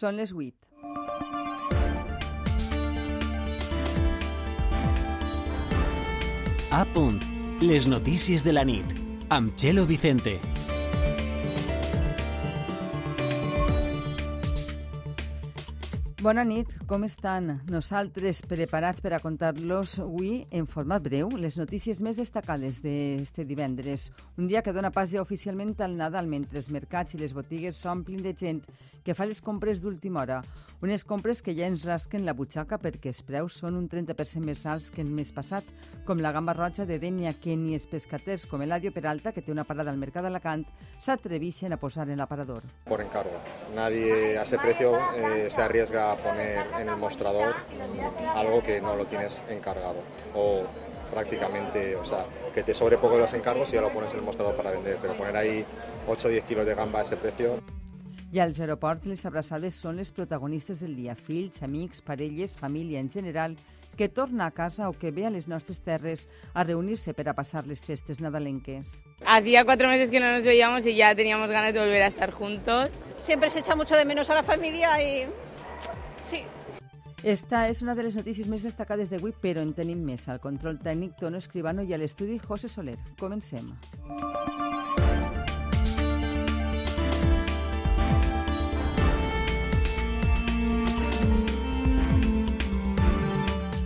Són les 8. A punt. Les notícies de la nit. Amb Txelo Vicente. Bona nit, com estan? Nosaltres preparats per a contar-los avui en format breu les notícies més destacades d'este divendres. Un dia que dona pas ja oficialment al Nadal mentre els mercats i les botigues s'omplin de gent que fa les compres d'última hora. Unes compres que ja ens rasquen la butxaca perquè els preus són un 30% més alts que el mes passat, com la gamba roja de Denia que ni els pescaters com Eladio Peralta, que té una parada al Mercat d'Alacant, s'atrevixen a posar en l'aparador. Por encargo. Nadie a ese precio eh, se arriesga a poner en el mostrador algo que no lo tienes encargado o prácticamente, o sea, que te sobre poco de los encargos y ya lo pones en el mostrador para vender, pero poner ahí 8 o 10 kilos de gamba a ese precio I als aeroports les abraçades són les protagonistes del dia. Fills, amics, parelles, família en general, que torna a casa o que ve a les nostres terres a reunir-se per a passar les festes nadalenques. Hacía cuatro meses que no nos veíamos y ya teníamos ganas de volver a estar juntos. Siempre se echa mucho de menos a la familia y sí, Esta és una de les notícies més destacades d'avui, però en tenim més. Al control tècnic, Tono Escribano i a l'estudi, José Soler. Comencem.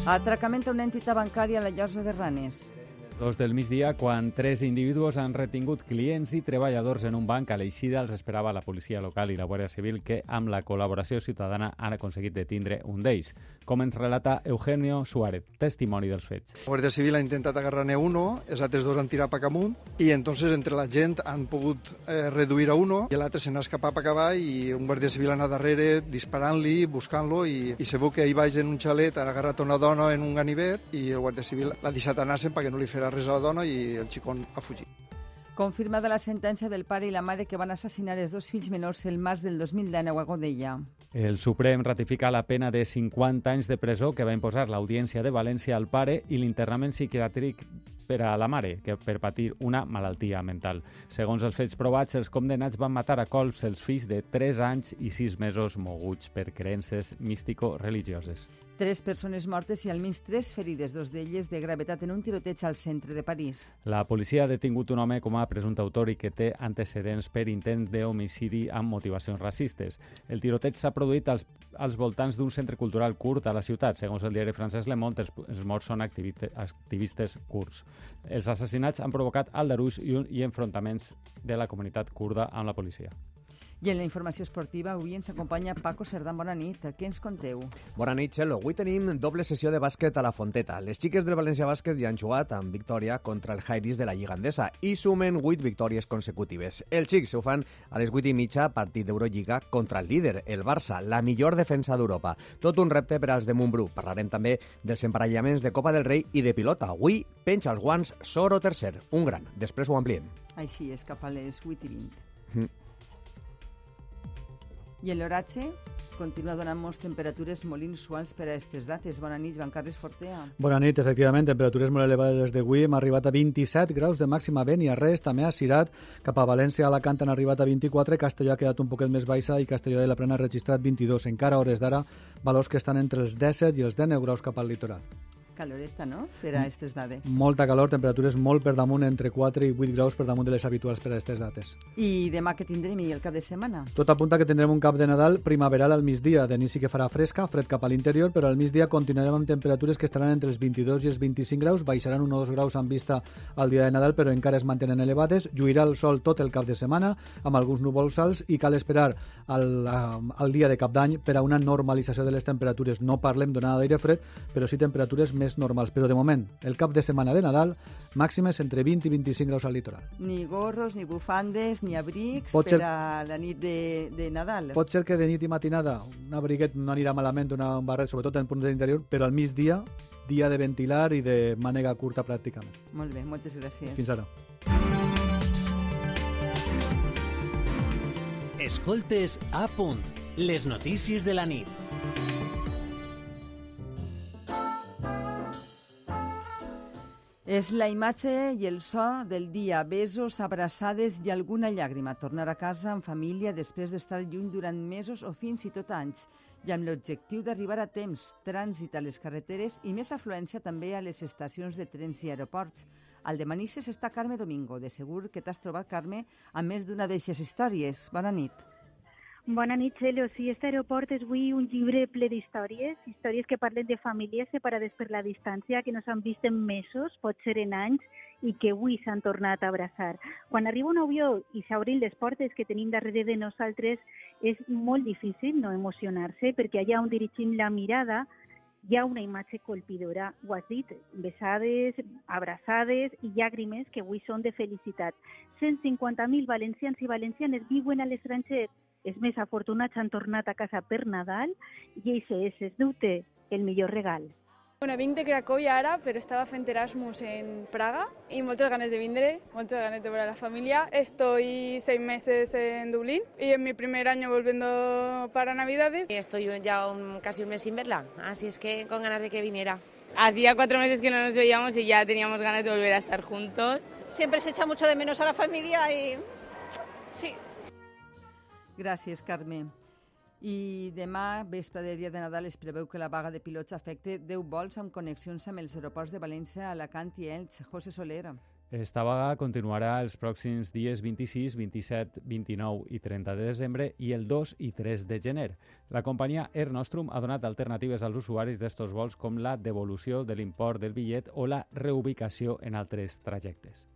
Atracament a una entitat bancària a la Llosa de Ranes. Dos del migdia, quan tres individus han retingut clients i treballadors en un banc a l'eixida, els esperava la policia local i la Guàrdia Civil que, amb la col·laboració ciutadana, han aconseguit detindre un d'ells. Com ens relata Eugenio Suárez, testimoni dels fets. La Guàrdia Civil ha intentat agarrar-ne uno, els altres dos han tirat pa amunt i entonces entre la gent han pogut eh, reduir a uno i l'altre se n'ha escapat pa avall i un Guàrdia Civil ha anat darrere disparant-li, buscant-lo i, i se veu que ahir baix en un xalet ha agarrat una dona en un ganivet i el Guàrdia Civil l'ha deixat anar-se'n perquè no li farà res a la dona i el xicón ha fugit. Confirmada la sentència del pare i la mare que van assassinar els dos fills menors el març del 2019 a Godella. El Suprem ratifica la pena de 50 anys de presó que va imposar l'Audiència de València al pare i l'internament psiquiàtric per a la mare, que per patir una malaltia mental. Segons els fets provats, els condemnats van matar a colps els fills de 3 anys i 6 mesos moguts per creences místico-religioses. Tres persones mortes i almenys tres ferides, dos d'elles de gravetat en un tiroteig al centre de París. La policia ha detingut un home com a presumpte autor i que té antecedents per intent d'homicidi amb motivacions racistes. El tiroteig s'ha produït als, als voltants d'un centre cultural curt a la ciutat. Segons el diari francès Le Monde, els, morts són activistes kurds. Els assassinats han provocat aldarulls i, i enfrontaments de la comunitat kurda amb la policia. I en la informació esportiva avui ens acompanya Paco Cerdán. Bona nit. Què ens conteu? Bona nit, Xelo. Avui tenim doble sessió de bàsquet a la Fonteta. Les xiques del València Bàsquet ja han jugat amb victòria contra el Jairis de la Lliga Andesa i sumen 8 victòries consecutives. Els xics ho fan a les 8 i mitja partit d'Eurolliga contra el líder, el Barça, la millor defensa d'Europa. Tot un repte per als de Montbrú. Parlarem també dels emparellaments de Copa del Rei i de pilota. Avui penja els guants Soro tercer, un gran. Després ho ampliem. Així és, cap a les 8 i 20. Mm. I en l'oratge continua donant moltes temperatures molt inusuals per a aquestes dates. Bona nit, Joan Carles Fortea. Bona nit, efectivament, temperatures molt elevades d'avui. Hem arribat a 27 graus de màxima a res, també a Cirat, cap a València, a Alacant han arribat a 24, Castelló ha quedat un poquet més baixa i Castelló de la Plena ha registrat 22. Encara a hores d'ara, valors que estan entre els 17 i els 19 graus cap al litoral. Caloreta, no?, per a aquestes dades. Molta calor, temperatures molt per damunt, entre 4 i 8 graus per damunt de les habituals per a aquestes dates. I demà que tindrem i el cap de setmana? Tot apunta que tindrem un cap de Nadal primaveral al migdia. D'inici que farà fresca, fred cap a l'interior, però al migdia continuarem amb temperatures que estaran entre els 22 i els 25 graus, baixaran 1 o 2 graus en vista al dia de Nadal, però encara es mantenen elevades. Lluirà el sol tot el cap de setmana, amb alguns núvols alts, i cal esperar al, al dia de cap d'any per a una normalització de les temperatures. No parlem d'onada d'aire fred, però sí temperatures més normals. Però de moment, el cap de setmana de Nadal, màximes entre 20 i 25 graus al litoral. Ni gorros, ni bufandes, ni abrics Pot per ser- a la nit de, de Nadal. Pot ser que de nit i matinada un abriguet no anirà malament, una, un barret, sobretot en punts de l'interior, però al migdia, dia de ventilar i de mànega curta pràcticament. Molt bé, moltes gràcies. Fins ara. Escoltes a punt. Les notícies de la nit. És la imatge i el so del dia, besos, abraçades i alguna llàgrima. Tornar a casa en família després d'estar lluny durant mesos o fins i tot anys i amb l'objectiu d'arribar a temps, trànsit a les carreteres i més afluència també a les estacions de trens i aeroports. Al de Manises està Carme Domingo. De segur que t'has trobat, Carme, amb més d'una d'eixes històries. Bona nit. Bona nit, Celio. Sí, este aeroport és avui un llibre ple d'històries, històries que parlen de famílies separades per la distància, que no s'han vist en mesos, pot ser en anys, i que avui s'han tornat a abraçar. Quan arriba un avió i s'obrin les portes que tenim darrere de nosaltres, és molt difícil no emocionar-se, perquè allà on dirigim la mirada hi ha una imatge colpidora, ho has dit, besades, abraçades i llàgrimes que avui són de felicitat. 150.000 valencians i valencianes viuen a l'estranger els més afortunats han tornat a casa per Nadal i això és, es dute, el millor regal. Bueno, vinc de Cracòvia ara, però estava fent Erasmus en Praga y moltes ganes de vindre, moltes ganes de ver a la familia. Estoy seis meses en Dublín y en mi primer año volviendo para Navidades. Estoy ya un, casi un mes sin verla, así es que con ganas de que viniera. Hacía cuatro meses que no nos veíamos y ya teníamos ganas de volver a estar juntos. Siempre se echa mucho de menos a la familia y sí, Gràcies, Carme. I demà, vespre de dia de Nadal, es preveu que la vaga de pilots afecte 10 vols amb connexions amb els aeroports de València, Alacant i Elx. José Solera. Esta vaga continuarà els pròxims dies 26, 27, 29 i 30 de desembre i el 2 i 3 de gener. La companyia Air Nostrum ha donat alternatives als usuaris d'estos vols com la devolució de l'import del bitllet o la reubicació en altres trajectes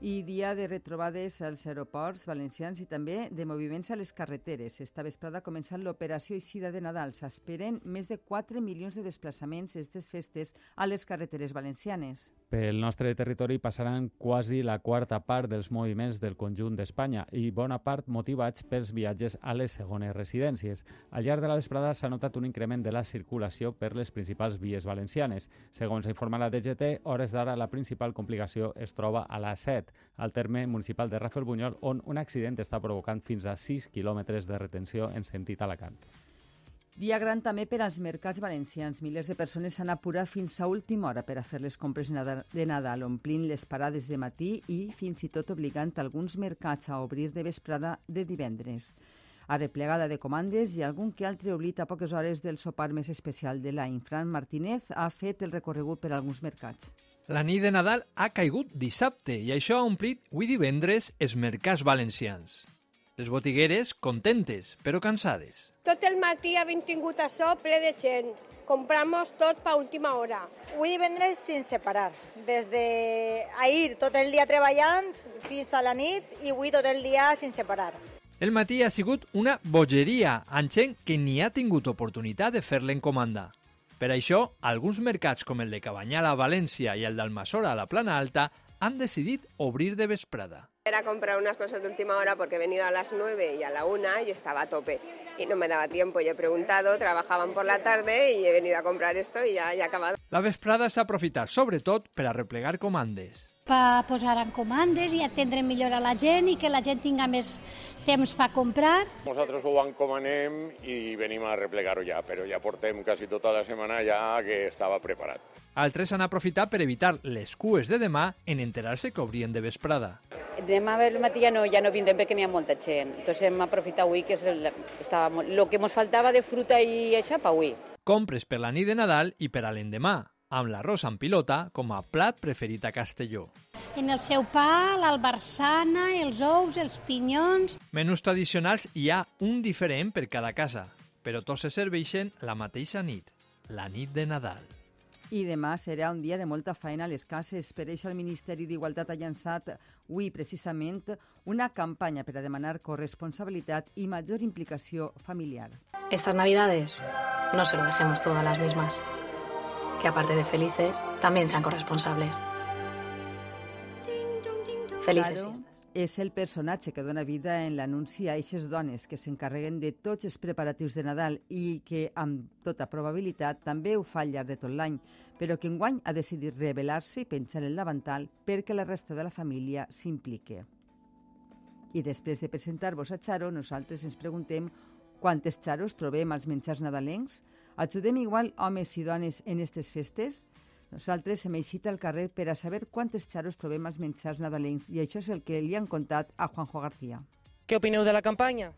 i dia de retrobades als aeroports valencians i també de moviments a les carreteres. Esta vesprada ha començat l'operació Eixida de Nadal. S'esperen més de 4 milions de desplaçaments aquestes festes a les carreteres valencianes. Pel nostre territori passaran quasi la quarta part dels moviments del conjunt d'Espanya i bona part motivats pels viatges a les segones residències. Al llarg de la vesprada s'ha notat un increment de la circulació per les principals vies valencianes. Segons informa la DGT, hores d'ara la principal complicació es troba a la 7 al terme municipal de Rafelbunyol, on un accident està provocant fins a 6 quilòmetres de retenció en sentit Alacant. Dia gran també per als mercats valencians. Milers de persones s'han apurat fins a última hora per a fer les compres de Nadal, omplint les parades de matí i fins i tot obligant alguns mercats a obrir de vesprada de divendres. A replegada de comandes i algun que altre oblit a poques hores del sopar més especial de l'any. Fran Martínez ha fet el recorregut per alguns mercats. La nit de Nadal ha caigut dissabte i això ha omplit avui divendres els mercats valencians. Les botigueres contentes, però cansades. Tot el matí ha tingut això ple de gent. Compramos tot pa última hora. Avui divendres sense parar. Des de ahir tot el dia treballant fins a la nit i avui tot el dia sense parar. El matí ha sigut una bogeria amb gent que ni ha tingut oportunitat de fer l'encomanda. Per això, alguns mercats com el de Cabanyal a València i el d'Almassora a la Plana Alta han decidit obrir de vesprada. Era comprar unas cosas de última hora porque he venido a las 9 y a la 1 y estaba a tope. Y no me daba tiempo y he preguntado, trabajaban por la tarde y he venido a comprar esto y ya, ya he acabado. La vesprada s'ha aprofitat sobretot per a replegar comandes. Per posar en comandes i atendre millor a la gent i que la gent tinga més temps per comprar. Nosaltres ho encomanem i venim a replegar-ho ja, però ja portem quasi tota la setmana ja que estava preparat. Altres han aprofitat per evitar les cues de demà en enterar-se que obrien de vesprada. Demà al matí ja no, ja no vindrem perquè n'hi ha molta gent. Entonces hem aprofitat avui que és el, estava, lo que ens faltava de fruta i això per avui. Compres per la nit de Nadal i per a l'endemà, amb l'arròs amb pilota com a plat preferit a Castelló. En el seu pa, l'albarsana, els ous, els pinyons... Menús tradicionals hi ha un diferent per cada casa, però tots se serveixen la mateixa nit, la nit de Nadal. I demà serà un dia de molta feina a les cases. Per això el Ministeri d'Igualtat ha llançat avui precisament una campanya per a demanar corresponsabilitat i major implicació familiar. Estas Navidades no se lo dejemos todo a las mismas. Que aparte de felices, también sean corresponsables. Felices Claro, fiestas. és el personatge que dona vida en l'anunci a eixes dones que s'encarreguen de tots els preparatius de Nadal i que, amb tota probabilitat, també ho fa al llarg de tot l'any, però que enguany ha decidit revelar-se i penjar el davantal perquè la resta de la família s'implique. I després de presentar-vos a Charo, nosaltres ens preguntem quantes Charos trobem als menjars nadalencs? Ajudem igual homes i dones en aquestes festes? Nosaltres hem eixit al carrer per a saber quantes xaros trobem als menjars nadalencs i això és el que li han contat a Juanjo García. Què opineu de la campanya?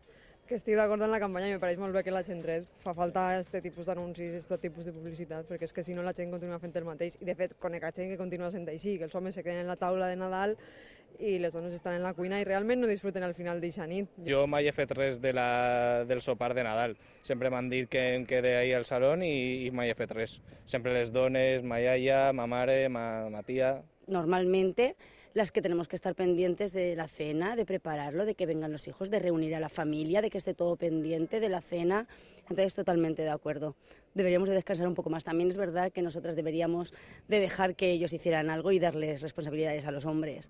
Que estic d'acord amb la campanya i me pareix molt bé que la gent res. Fa falta aquest tipus d'anuncis, aquest tipus de publicitat, perquè és que si no la gent continua fent el mateix. I de fet, conec a gent que continua sent així, que els homes se queden en la taula de Nadal i les dones estan en la cuina i realment no disfruten al final d'eixa nit. Jo mai he fet res de la, del sopar de Nadal. Sempre m'han dit que em quede ahí al salón i, i mai he fet res. Sempre les dones, ma iaia, ma mare, ma, ma tia... Normalmente las que tenemos que estar pendientes de la cena, de prepararlo, de que vengan los hijos, de reunir a la familia, de que esté todo pendiente de la cena. Entonces, totalmente de acuerdo. Deberíamos de descansar un poco más. También es verdad que nosotras deberíamos de dejar que ellos hicieran algo y darles responsabilidades a los hombres.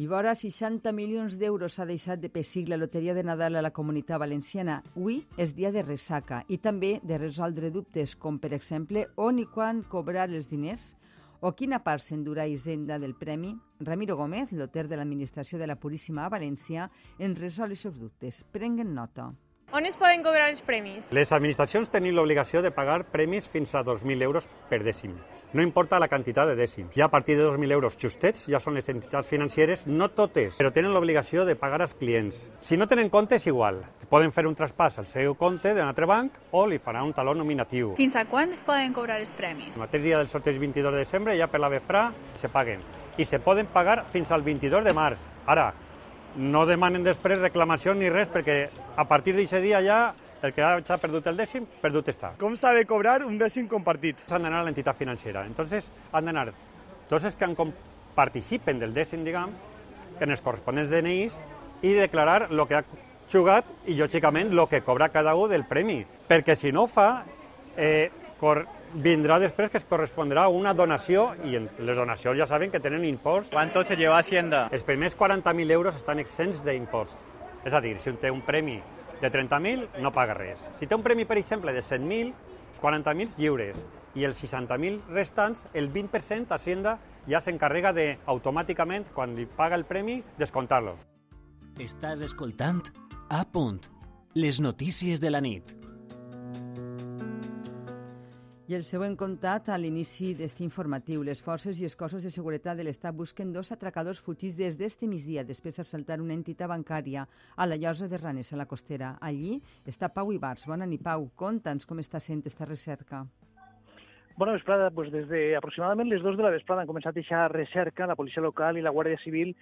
I vora 60 milions d'euros s'ha deixat de pessic la loteria de Nadal a la comunitat valenciana. Avui és dia de ressaca i també de resoldre dubtes, com per exemple on i quan cobrar els diners o quina part s'endurà Hisenda del premi. Ramiro Gómez, loter de l'Administració de la Puríssima a València, en resol els seus dubtes. Prenguen nota. On es poden cobrar els premis? Les administracions tenen l'obligació de pagar premis fins a 2.000 euros per dècim. No importa la quantitat de dècims. Ja a partir de 2.000 euros justets ja són les entitats financeres, no totes, però tenen l'obligació de pagar als clients. Si no tenen compte és igual. Poden fer un traspàs al seu compte d'un altre banc o li farà un taló nominatiu. Fins a quan es poden cobrar els premis? El mateix dia del sorteig 22 de desembre, ja per la vesprà, se paguen. I se poden pagar fins al 22 de març. Ara, no demanen després reclamació ni res perquè a partir d'aquest dia ja el que ha perdut el dècim, perdut està. Com s'ha de cobrar un dècim compartit? Han d'anar a l'entitat financera. Entonces, han d'anar tots els que han participen del dècim, diguem, en els corresponents DNIs i declarar el que ha jugat i, lògicament, el que cobra cada un del premi. Perquè si no ho fa, eh, cor vindrà després que es correspondrà a una donació i les donacions ja saben que tenen impost. ¿Cuánto se lleva Hacienda? Els primers 40.000 euros estan exents d'impost. És a dir, si un té un premi de 30.000 no paga res. Si té un premi, per exemple, de 100.000, els 40.000 lliures i els 60.000 restants, el 20% Hacienda ja s'encarrega de, automàticament, quan li paga el premi, descomptar-los. Estàs escoltant A punt. Les notícies de la nit. I el següent contat a l'inici d'este informatiu. Les forces i els cossos de seguretat de l'Estat busquen dos atracadors fugits des d'este migdia després d'assaltar una entitat bancària a la llosa de Ranes, a la costera. Allí està Pau Ibars. Bona nit, Pau. Conta'ns com està sent esta recerca. Bona vesprada. Pues des de aproximadament les 2 de la vesprada han començat a deixar recerca la policia local i la Guàrdia Civil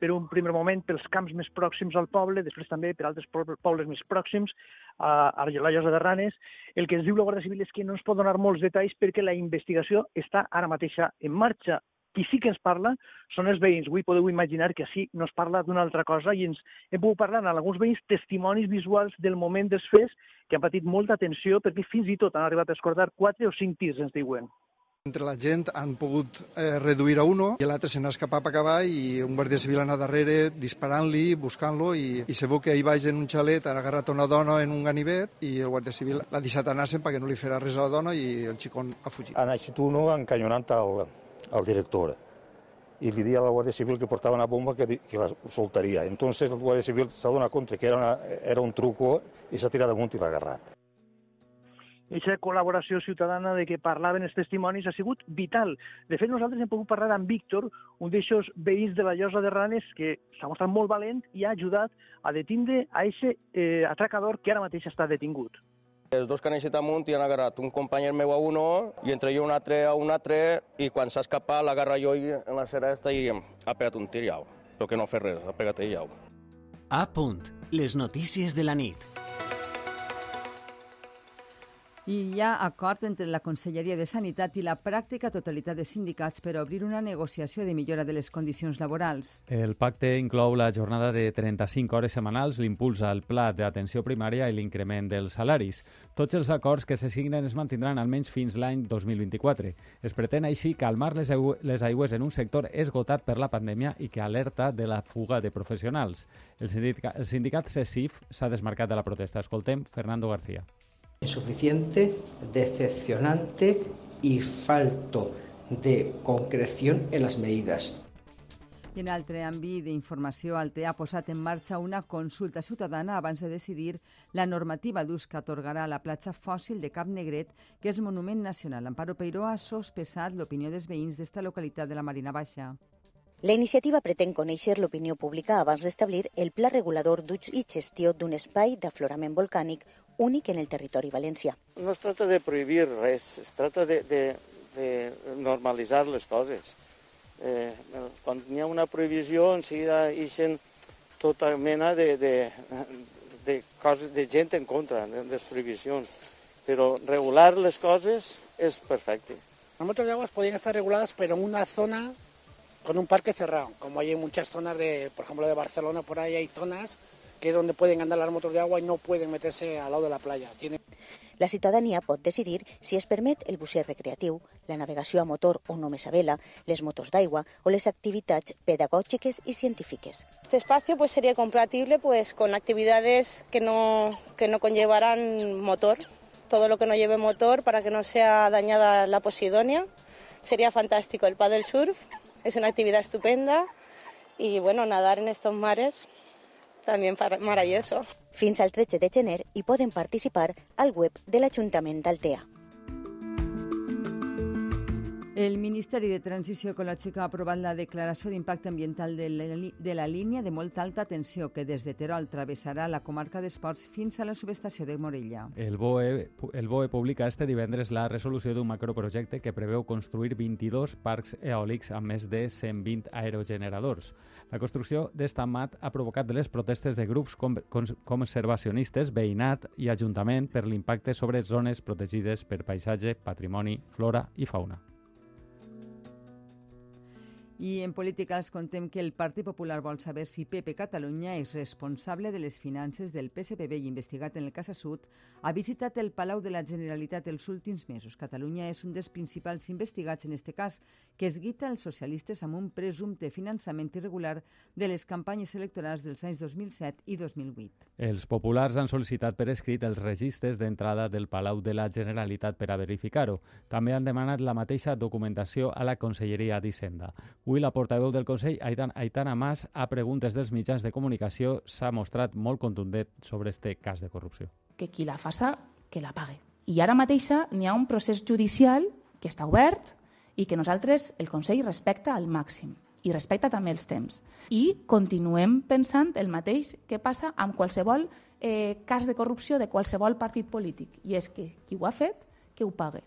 per un primer moment pels camps més pròxims al poble, després també per altres pobles més pròxims, a, a la Llosa de Ranes. El que ens diu la Guàrdia Civil és que no ens pot donar molts detalls perquè la investigació està ara mateixa en marxa. Qui sí que ens parla són els veïns. Avui podeu imaginar que així no es parla d'una altra cosa i ens hem pogut parlar amb alguns veïns testimonis visuals del moment dels fets que han patit molta atenció perquè fins i tot han arribat a escordar quatre o cinc tirs, ens diuen. Entre la gent han pogut eh, reduir a uno i l'altre se n'ha escapat a cavall i un guàrdia civil anat darrere disparant-li, buscant-lo i, i se veu que ahir baix en un xalet ha agarrat una dona en un ganivet i el guàrdia civil l'ha deixat anar-se'n perquè no li farà res a la dona i el xicón ha fugit. Han eixit uno encanyonant el, el director i li dia a la Guàrdia Civil que portava una bomba que, que la soltaria. Entonces el Guàrdia Civil s'ha donat compte que era, una, era un truco i s'ha tirat damunt i l'ha agarrat aquesta col·laboració ciutadana de què parlaven els testimonis ha sigut vital. De fet, nosaltres hem pogut parlar amb Víctor, un d'aixòs veïns de la Llosa de Ranes, que s'ha mostrat molt valent i ha ajudat a detindre a aquest eh, atracador que ara mateix està detingut. Els dos que han eixit amunt i han agarrat un company meu a uno i entre jo un altre a un altre i quan s'ha escapat l'agarra jo en la seresta i ha pegat un tir iau. Però que no fer res, ha pegat ell iau. A punt. Les notícies de la nit. I hi ha acord entre la Conselleria de Sanitat i la pràctica totalitat de sindicats per obrir una negociació de millora de les condicions laborals. El pacte inclou la jornada de 35 hores setmanals, l'impuls al pla d'atenció primària i l'increment dels salaris. Tots els acords que se signen es mantindran almenys fins l'any 2024. Es pretén així calmar les, les aigües en un sector esgotat per la pandèmia i que alerta de la fuga de professionals. El sindicat, el sindicat CESIF s'ha desmarcat de la protesta. Escoltem Fernando García insuficiente, decepcionante y falto de concreción en las medidas. I en altre àmbit d'informació, el TE ha posat en marxa una consulta ciutadana abans de decidir la normativa d'ús que atorgarà la platja fòssil de Cap Negret, que és monument nacional. Amparo Peiró ha sospesat l'opinió dels veïns d'esta localitat de la Marina Baixa. La iniciativa pretén conèixer l'opinió pública abans d'establir el pla regulador d'ús i gestió d'un espai d'aflorament volcànic únic en el territori valencià. No es tracta de prohibir res, es tracta de, de, de normalitzar les coses. Eh, quan hi ha una prohibició, en seguida ixen tota mena de, de, de, coses, de gent en contra de les prohibicions. Però regular les coses és perfecte. Las motos de aguas podrían estar reguladas, pero en una zona con un parque cerrado, como hay en muchas zonas de, por ejemplo, de Barcelona, por ahí hay zonas que es donde pueden andar las motos de agua y no pueden meterse al lado de la playa. Tiene... La ciutadania pot decidir si es permet el bucer recreatiu, la navegació a motor o només a vela, les motos d'aigua o les activitats pedagògiques i científiques. Este espacio pues, sería compatible pues, con actividades que no, que no conllevaran motor, todo lo que no lleve motor para que no sea dañada la posidonia. Sería fantástico el paddle surf, es una actividad estupenda y bueno, nadar en estos mares también maravilloso. Fins al 13 de gener hi poden participar al web de l'Ajuntament d'Altea. El Ministeri de Transició Ecològica ha aprovat la declaració d'impacte ambiental de la, de la línia de molta alta tensió que des de Terol travessarà la comarca d'Esports fins a la subestació de Morella. El BOE, el BOE publica este divendres la resolució d'un macroprojecte que preveu construir 22 parcs eòlics amb més de 120 aerogeneradors. La construcció d'esta mat ha provocat les protestes de grups conservacionistes, veïnat i ajuntament per l'impacte sobre zones protegides per paisatge, patrimoni, flora i fauna. I en política els contem que el Partit Popular vol saber si PP Catalunya és responsable de les finances del PSPB i investigat en el cas Sud, ha visitat el Palau de la Generalitat els últims mesos. Catalunya és un dels principals investigats en este cas, que es guita els socialistes amb un presumpte finançament irregular de les campanyes electorals dels anys 2007 i 2008. Els populars han sol·licitat per escrit els registres d'entrada del Palau de la Generalitat per a verificar-ho. També han demanat la mateixa documentació a la Conselleria d'Hisenda. Avui la portaveu del Consell, Aitana Mas, a preguntes dels mitjans de comunicació, s'ha mostrat molt contundent sobre este cas de corrupció. Que qui la faça, que la pague. I ara mateixa n'hi ha un procés judicial que està obert i que nosaltres, el Consell, respecta al màxim i respecta també els temps. I continuem pensant el mateix que passa amb qualsevol eh, cas de corrupció de qualsevol partit polític, i és que qui ho ha fet, que ho pague.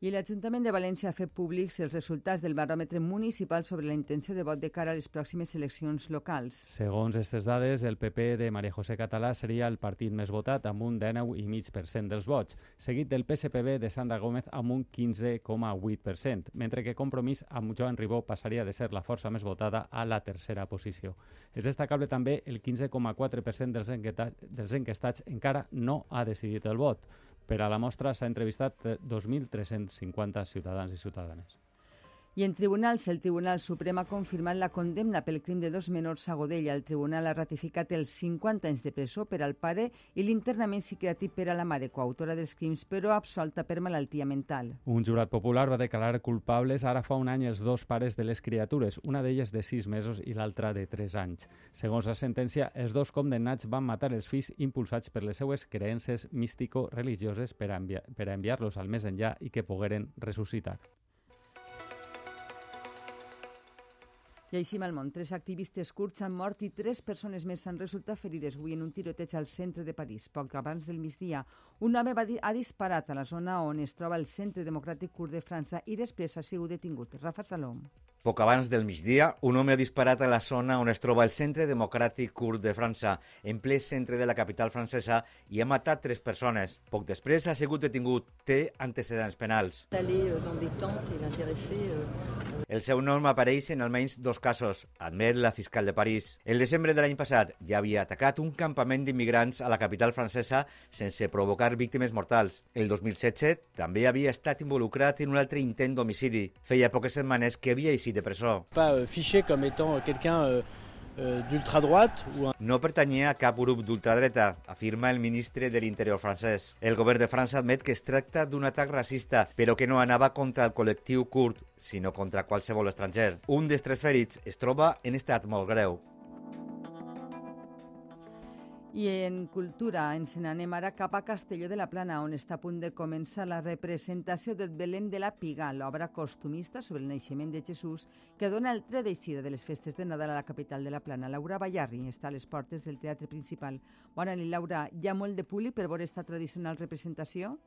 I l'Ajuntament de València ha fet públics els resultats del baròmetre municipal sobre la intenció de vot de cara a les pròximes eleccions locals. Segons aquestes dades, el PP de Maria José Català seria el partit més votat amb un 19,5% dels vots, seguit del PSPB de Sandra Gómez amb un 15,8%, mentre que Compromís amb Joan Ribó passaria de ser la força més votada a la tercera posició. És destacable també el 15,4% dels, enquestats, dels enquestats encara no ha decidit el vot. Per a la mostra s'ha entrevistat 2.350 ciutadans i ciutadanes. I en tribunals, el Tribunal Suprem ha confirmat la condemna pel crim de dos menors a Godella. El tribunal ha ratificat els 50 anys de presó per al pare i l'internament psiquiàtric per a la mare, coautora dels crims, però absolta per malaltia mental. Un jurat popular va declarar culpables ara fa un any els dos pares de les criatures, una d'elles de 6 mesos i l'altra de 3 anys. Segons la sentència, els dos condemnats van matar els fills impulsats per les seues creences místico-religioses per a enviar-los al més enllà i que pogueren ressuscitar. I així al món, tres activistes curts han mort i tres persones més han resultat ferides avui en un tiroteig al centre de París. Poc abans del migdia, un home va dir, ha disparat a la zona on es troba el Centre Democràtic Curt de França i després ha sigut detingut. Rafa Salom. Poc abans del migdia, un home ha disparat a la zona on es troba el Centre Democràtic Curt de França, en ple centre de la capital francesa, i ha matat tres persones. Poc després ha sigut detingut. Té antecedents penals. El seu nom apareix en almenys dos casos, admet la fiscal de París. El desembre de l'any passat ja havia atacat un campament d'immigrants a la capital francesa sense provocar víctimes mortals. El 2017 també havia estat involucrat en un altre intent d'homicidi. Feia poques setmanes que havia eixit de presó. Pas euh, fiché comme étant quelqu'un euh, euh, d'ultra-droite ou un... No pertanyia a cap grup d'ultradreta, afirma el ministre de l'Interior francès. El govern de França admet que es tracta d'un atac racista, però que no anava contra el col·lectiu kurd, sinó contra qualsevol estranger. Un dels tres ferits es troba en estat molt greu. I en cultura ens n'anem ara cap a Castelló de la Plana, on està a punt de començar la representació del Belém de la Piga, l'obra costumista sobre el naixement de Jesús, que dona el tret d'eixida de les festes de Nadal a la capital de la Plana. Laura Ballarri està a les portes del Teatre Principal. Bona nit, Laura. Hi ha molt de públic per veure esta tradicional representació?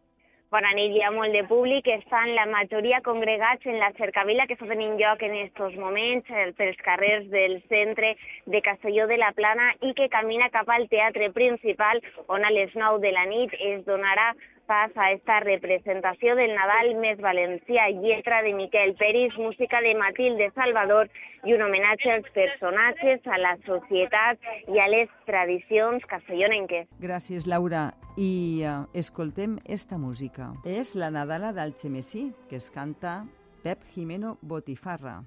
Bona nit, hi ha molt de públic, estan la majoria congregats en la cercavila que està tenint lloc en aquests moments eh, pels carrers del centre de Castelló de la Plana i que camina cap al teatre principal on a les 9 de la nit es donarà pas a esta representació del Nadal més valencià, lletra de Miquel Peris, música de Matilde Salvador i un homenatge als personatges, a la societat i a les tradicions castellonenques. Gràcies, Laura. I uh, escoltem esta música. És la Nadala d'Alchemesí, que es canta Pep Jimeno Botifarra.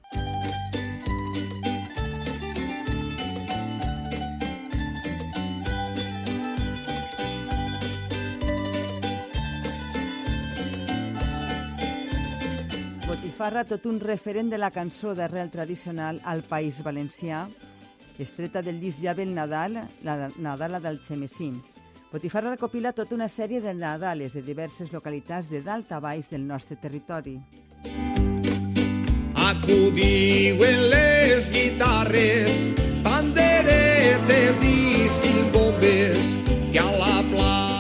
Botifarra, tot un referent de la cançó d'arrel tradicional al País Valencià, estreta del disc Llave el Nadal, la Nadala del Xemesín. Botifarra recopila tota una sèrie de Nadales de diverses localitats de dalt a baix del nostre territori. Acudiuen les guitarres, panderetes i silbombes, que a la plaça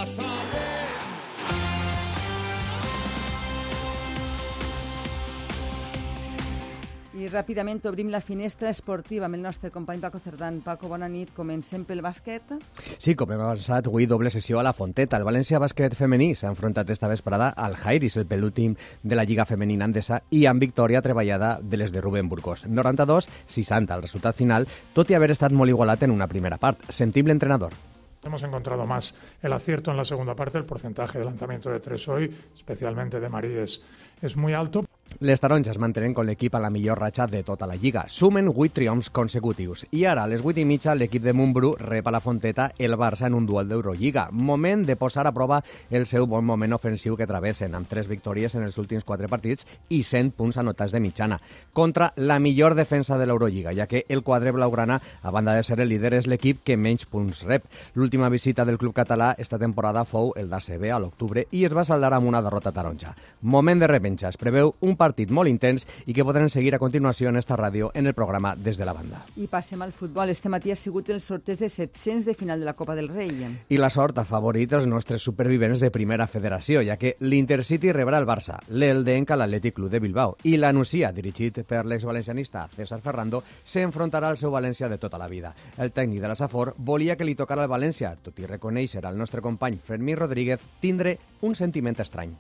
ràpidament obrim la finestra esportiva amb el nostre company Paco Cerdán. Paco, bona nit. Comencem pel bàsquet. Sí, com hem avançat, avui doble sessió a la Fonteta. El València Bàsquet femení s'ha enfrontat esta vesprada al Jairis, el penúltim de la Lliga Femenina Andesa, i amb victòria treballada de les de Rubén Burgos. 92-60 el resultat final, tot i haver estat molt igualat en una primera part. Sentim l'entrenador. Hemos encontrado más el acierto en la segunda parte, el porcentaje de lanzamiento de tres hoy, especialmente de Marí, es, es muy alto. Les taronges mantenen con l'equip a la millor ratxa de tota la Lliga. Sumen 8 triomfs consecutius. I ara, a les 8 i mitja, l'equip de Montbrú rep a la Fonteta el Barça en un duel d'Eurolliga. Moment de posar a prova el seu bon moment ofensiu que travessen, amb 3 victòries en els últims 4 partits i 100 punts anotats de mitjana. Contra la millor defensa de l'Eurolliga, ja que el quadre blaugrana, a banda de ser el líder, és l'equip que menys punts rep. L'última visita del club català esta temporada fou el d'ACB a l'octubre i es va saldar amb una derrota taronja. Moment de revenja. Es preveu un partit molt intens i que podran seguir a continuació en esta ràdio en el programa Des de la Banda. I passem al futbol. Este matí ha sigut el sorteig de 700 de final de la Copa del Rei. I la sort ha favorit els nostres supervivents de primera federació, ja que l'Intercity rebrà el Barça, l'Eldenca l'Atlètic Club de Bilbao i la Nucia, dirigit per l'exvalencianista César Ferrando, s'enfrontarà al seu València de tota la vida. El tècnic de la Safor volia que li tocara al València, tot i reconèixer al nostre company Fermí Rodríguez tindre un sentiment estrany.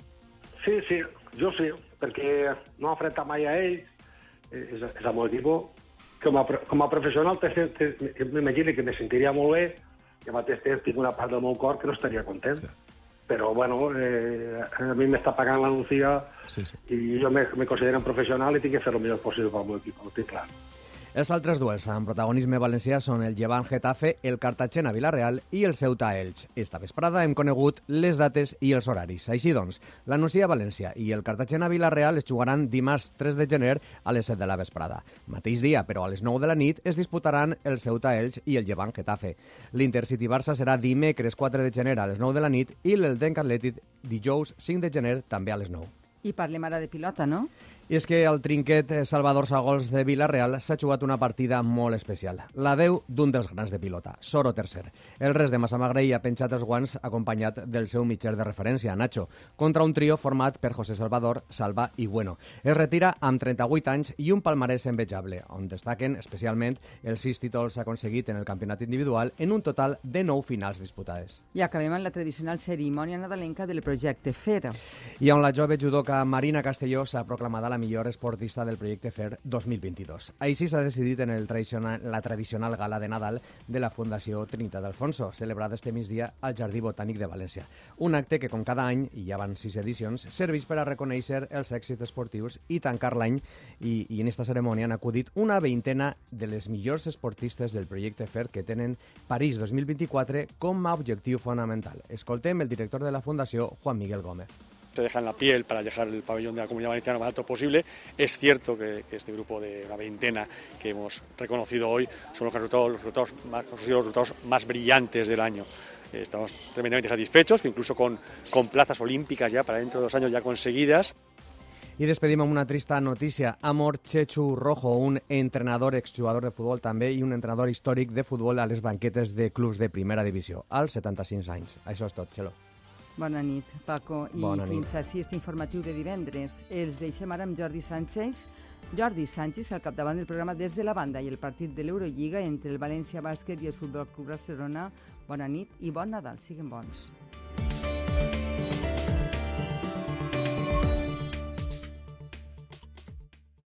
Sí, sí, jo sí, perquè no ha enfrentat mai a ell, és, és el equip. Com a, com a professional m'imagino que me sentiria molt bé i al mateix temps tinc una part del meu cor que no estaria content. Sí. Però, bueno, eh, a mi m'està pagant l'anuncia sí, sí. i jo me, me considero un professional i tinc que fer el millor possible pel meu equip, ho tinc clar. Els altres duels amb protagonisme valencià són el Llevant Getafe, el Cartagena Villarreal i el Ceuta Elx. Esta vesprada hem conegut les dates i els horaris. Així doncs, la Nucia València i el Cartagena Villarreal es jugaran dimarts 3 de gener a les 7 de la vesprada. Mateix dia, però a les 9 de la nit, es disputaran el Ceuta Elx i el Llevant Getafe. L'Intercity Barça serà dimecres 4 de gener a les 9 de la nit i l'Eldenc Atlètic dijous 5 de gener també a les 9. I parlem ara de pilota, no? I és que el trinquet Salvador Sagols de Villarreal s'ha jugat una partida molt especial. La deu d'un dels grans de pilota, Soro tercer. El res de Massamagrell ha penjat els guants acompanyat del seu mitger de referència, Nacho, contra un trio format per José Salvador, Salva i Bueno. Es retira amb 38 anys i un palmarès envejable, on destaquen especialment els sis títols aconseguit en el campionat individual en un total de 9 finals disputades. I acabem amb la tradicional cerimònia nadalenca del projecte Fera. I on la jove judoca Marina Castelló s'ha proclamat la la millor esportista del projecte FER 2022. Així s'ha decidit en el tradicional, la tradicional gala de Nadal de la Fundació Trinitat Alfonso, celebrada este migdia al Jardí Botànic de València. Un acte que, com cada any, i ja van sis edicions, serveix per a reconèixer els èxits esportius i tancar l'any i, i en esta cerimònia han acudit una veintena de les millors esportistes del projecte FER que tenen París 2024 com a objectiu fonamental. Escoltem el director de la Fundació, Juan Miguel Gómez se dejan la piel para dejar el pabellón de la Comunidad Valenciana lo más alto posible. Es cierto que, que este grupo de una veintena que hemos reconocido hoy son los resultados, los resultados, más, los resultados más brillantes del año. Eh, Estamos tremendamente satisfechos, que incluso con, con plazas olímpicas ya para dentro de dos años ya conseguidas. I despedim amb una trista notícia. Ha mort Chechu Rojo, un entrenador, exjugador de futbol també i un entrenador històric de futbol a les banquetes de clubs de primera divisió, als 75 anys. Això és tot, Xelo. Bona nit, Paco. I Bona nit. fins així este informatiu de divendres. Els deixem ara amb Jordi Sánchez. Jordi Sánchez al capdavant del programa des de la banda i el partit de l'Eurolliga entre el València Bàsquet i el Futbol Club Barcelona. Bona nit i bon Nadal. Siguin bons.